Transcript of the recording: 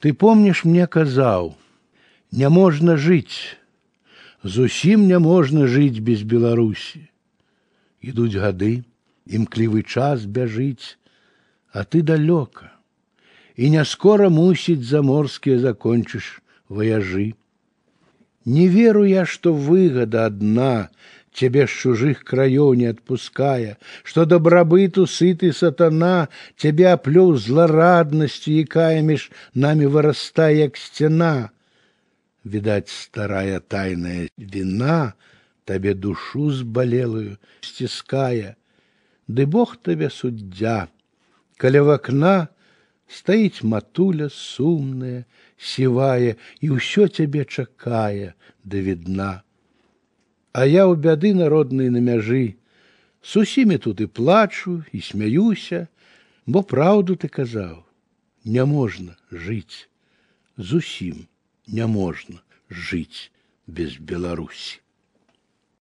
Ты помніш мне казаў, няможна жыць, зусім няможна жыць без Беларусі. Ідуць гады, імклівы час бяжыць, а ты далёка, і не скора мусіць заморскія закончыш вояжы. Не веру я, што выгода одна Тебе с чужих краёў не отпуская, Что добробыту сытый сатана Тебя оплёў злорадностью, якая меж нами вырастая, як стена. Видать, старая тайная вина Тебе душу сболелую стиская, Ды Бог тебе суддя, каля в окна Стаіць матуля сумная, сівая, і ўсё цябе чакае да відна. А я ў бяды народнай на мяжы, с усімі тут і плачу і смяюся, бо праўду ты казаў, няможна жыць, зусім няможна жыць без Беларусі.